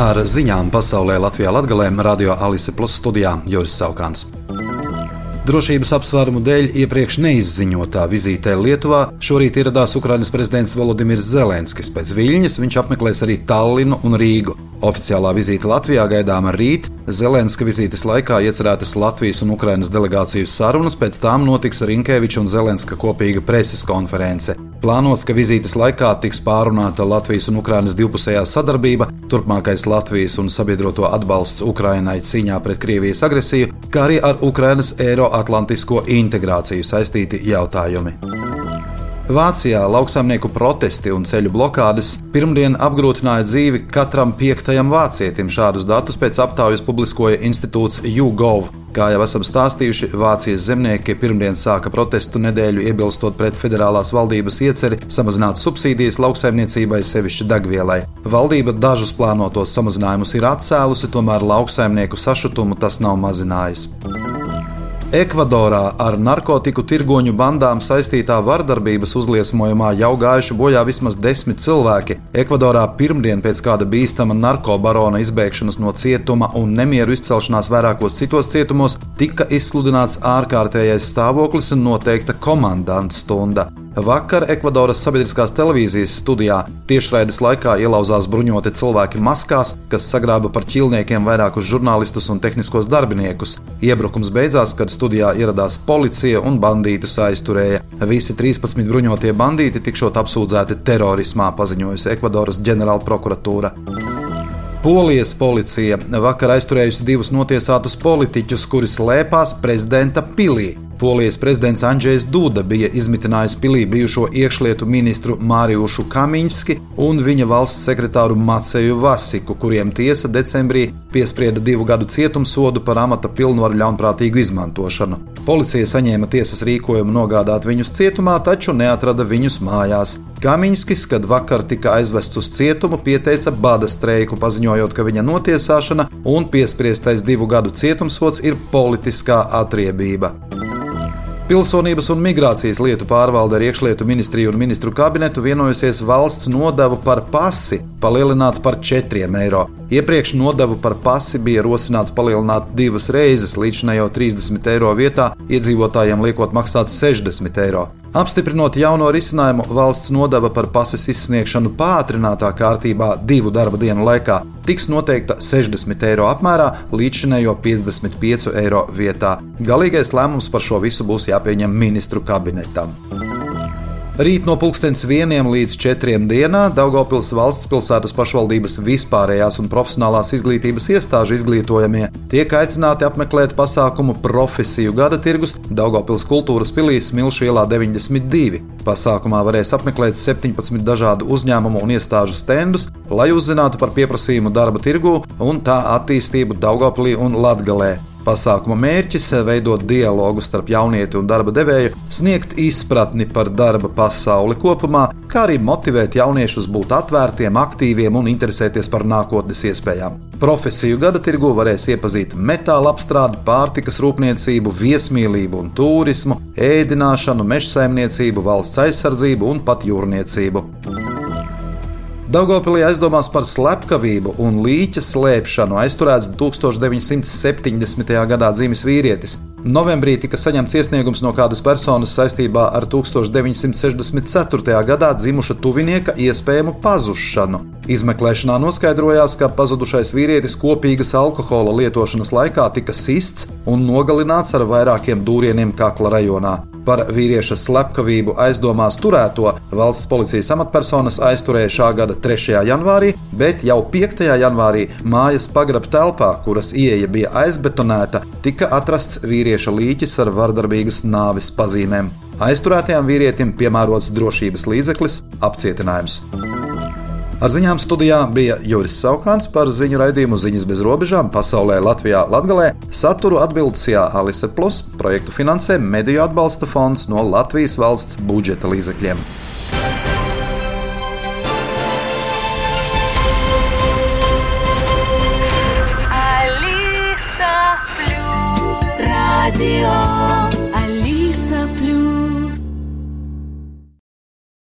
Ar ziņām pasaulē Latvijā Latvijā radio Alise Plus studijā Juris Saukāns. Drošības apsvērumu dēļ iepriekš neizziņotā vizītē Lietuvā šorīt ieradās Ukrainas prezidents Volodimirs Zelenskis. Pēc Viļņas viņš apmeklēs arī Tallinu un Rīgu. Oficiālā vizīte Latvijā gaidāma rīt. Zelenska vizītes laikā iecerētas Latvijas un Ukrainas delegāciju sarunas, pēc tām notiks Rinkēviča un Zelenska kopīga preses konference. Plānots, ka vizītes laikā tiks pārunāta Latvijas un Ukrainas divpusējā sadarbība, turpmākais Latvijas un sabiedroto atbalsts Ukrainai cīņā pret Krievijas agresiju, kā arī ar Ukrainas Eiroatlantisko integrāciju saistīti jautājumi. Vācijā lauksaimnieku protesti un ceļu blokādes pirmdien apgrūtināja dzīvi katram piektajam vācietim. Šādus datus pēc aptaujas publiskoja institūts YouGov. Kā jau esam stāstījuši, Vācijas zemnieki pirmdien sāka protestu nedēļu iebilstot pret federālās valdības ieceri samazināt subsīdijas lauksaimniecībai, sevišķi degvielai. Valdība dažus plānotos samazinājumus ir atcēlusi, tomēr lauksaimnieku sašutumu tas nav mazinājis. Ekvadorā ar narkotiku tirgoņu bandām saistītā vardarbības uzliesmojumā jau gājuši bojā vismaz desmit cilvēki. Ekvadorā pirmdien pēc kāda bīstama narkobarona izbēgšanas no cietuma un nemieru izcelšanās vairākos citos cietumos tika izsludināts ārkārtējais stāvoklis un noteikta komandanta stunda. Vakar Ekvadoras sabiedriskās televīzijas studijā tiešraides laikā ielauzās bruņoti cilvēki maskās, kas sagrāba par ķīlniekiem vairākus žurnālistus un tehniskos darbiniekus. Iebrukums beidzās, kad studijā ieradās policija un bandītus aizturēja. Visi 13 bruņotie bandīti tikšot apsūdzēti terorismā, paziņojusi Ekvadoras ģenerālprokuratūra. Polijas policija vakar aizturējusi divus notiesātus politiķus, kuri slēpās prezidenta pilī. Polijas prezidents Andrzejs Duda bija izmitinājis pilī bijušo iekšlietu ministru Mārijušu Kamiņski un viņa valsts sekretāru Maceju Vasiku, kuriem tiesa decembrī piesprieda divu gadu cietumsodu par amata pilnvaru ļaunprātīgu izmantošanu. Policija saņēma tiesas rīkojumu nogādāt viņus cietumā, taču neatrada viņus mājās. Kamiņskis, kad vakar tika aizvests uz cietumu, pieteica bada streiku, paziņojot, ka viņa notiesāšana un piespriestais divu gadu cietumsots ir politiskā atriebība. Pilsonības un migrācijas lietu pārvalde ar iekšlietu ministriju un ministru kabinetu vienojusies valsts nodevu par pasi palielināt par 4 eiro. Iepriekš nodevu par pasi bija rosināts palielināt divas reizes, līdz šim jau 30 eiro vietā iedzīvotājiem liekot maksāt 60 eiro. Apstiprinot jauno risinājumu, valsts nodeva par pases izsniegšanu pātrinātā kārtībā divu darba dienu laikā tiks noteikta 60 eiro apmērā līdz šinējo 55 eiro vietā. Galīgais lēmums par šo visu būs jāpieņem ministru kabinetam. Rīt no 1 līdz 4 dienā Daugopils valsts pilsētas pašvaldības vispārējās un profesionālās izglītības iestāžu izglītojamie tiek aicināti apmeklēt pasākumu profesiju gada tirgus Daugopils kultūras pilī Smilšu ielā 92. Pasākumā varēs apmeklēt 17 dažādu uzņēmumu un iestāžu stendus, lai uzzinātu par pieprasījumu darba tirgu un tā attīstību Daugopilī un Latgalē. Pasākuma mērķis ir veidot dialogu starp jaunieti un darba devēju, sniegt izpratni par darba pasauli kopumā, kā arī motivēt jauniešus būt atvērtiem, aktīviem un interesēties par nākotnes iespējām. Profesiju gada tirgu varēs iepazīt metāla apstrādi, pārtikas rūpniecību, viesmīlību un turismu, ēdināšanu, meža saimniecību, valsts aizsardzību un pat jūrniecību. Daugopilī aizdomās par slepkavību un līķa slēpšanu aizturēts 1970. gadā dzimis vīrietis. Novembrī tika saņemts iesniegums no kādas personas saistībā ar 1964. gadā dzimuša tuvinieka iespējamu pazušanu. Izmeklēšanā noskaidrojās, ka pazudušais vīrietis kopīgas alkohola lietošanas laikā tika sists un nogalināts ar vairākiem dūrieniem kakla rajonā. Par vīrieša slepkavību aizdomās turēto valsts policijas amatpersonas aizturēja šā gada 3. janvārī, bet jau 5. janvārī mājas pagraba telpā, kuras ieeja bija aizbetonēta, tika atrasts vīrieša līķis ar vardarbīgas nāves pazīmēm. Aizturētajam vīrietim piemērots drošības līdzeklis - apcietinājums. Ar ziņām studijā bija Juris Saukants par ziņu raidījumu Ziņas bez robežām pasaulē, Latvijā, Latgalē. Saturu atbildsjā Alise Plus projektu finansē Mediju atbalsta fonds no Latvijas valsts budžeta līdzekļiem. Radio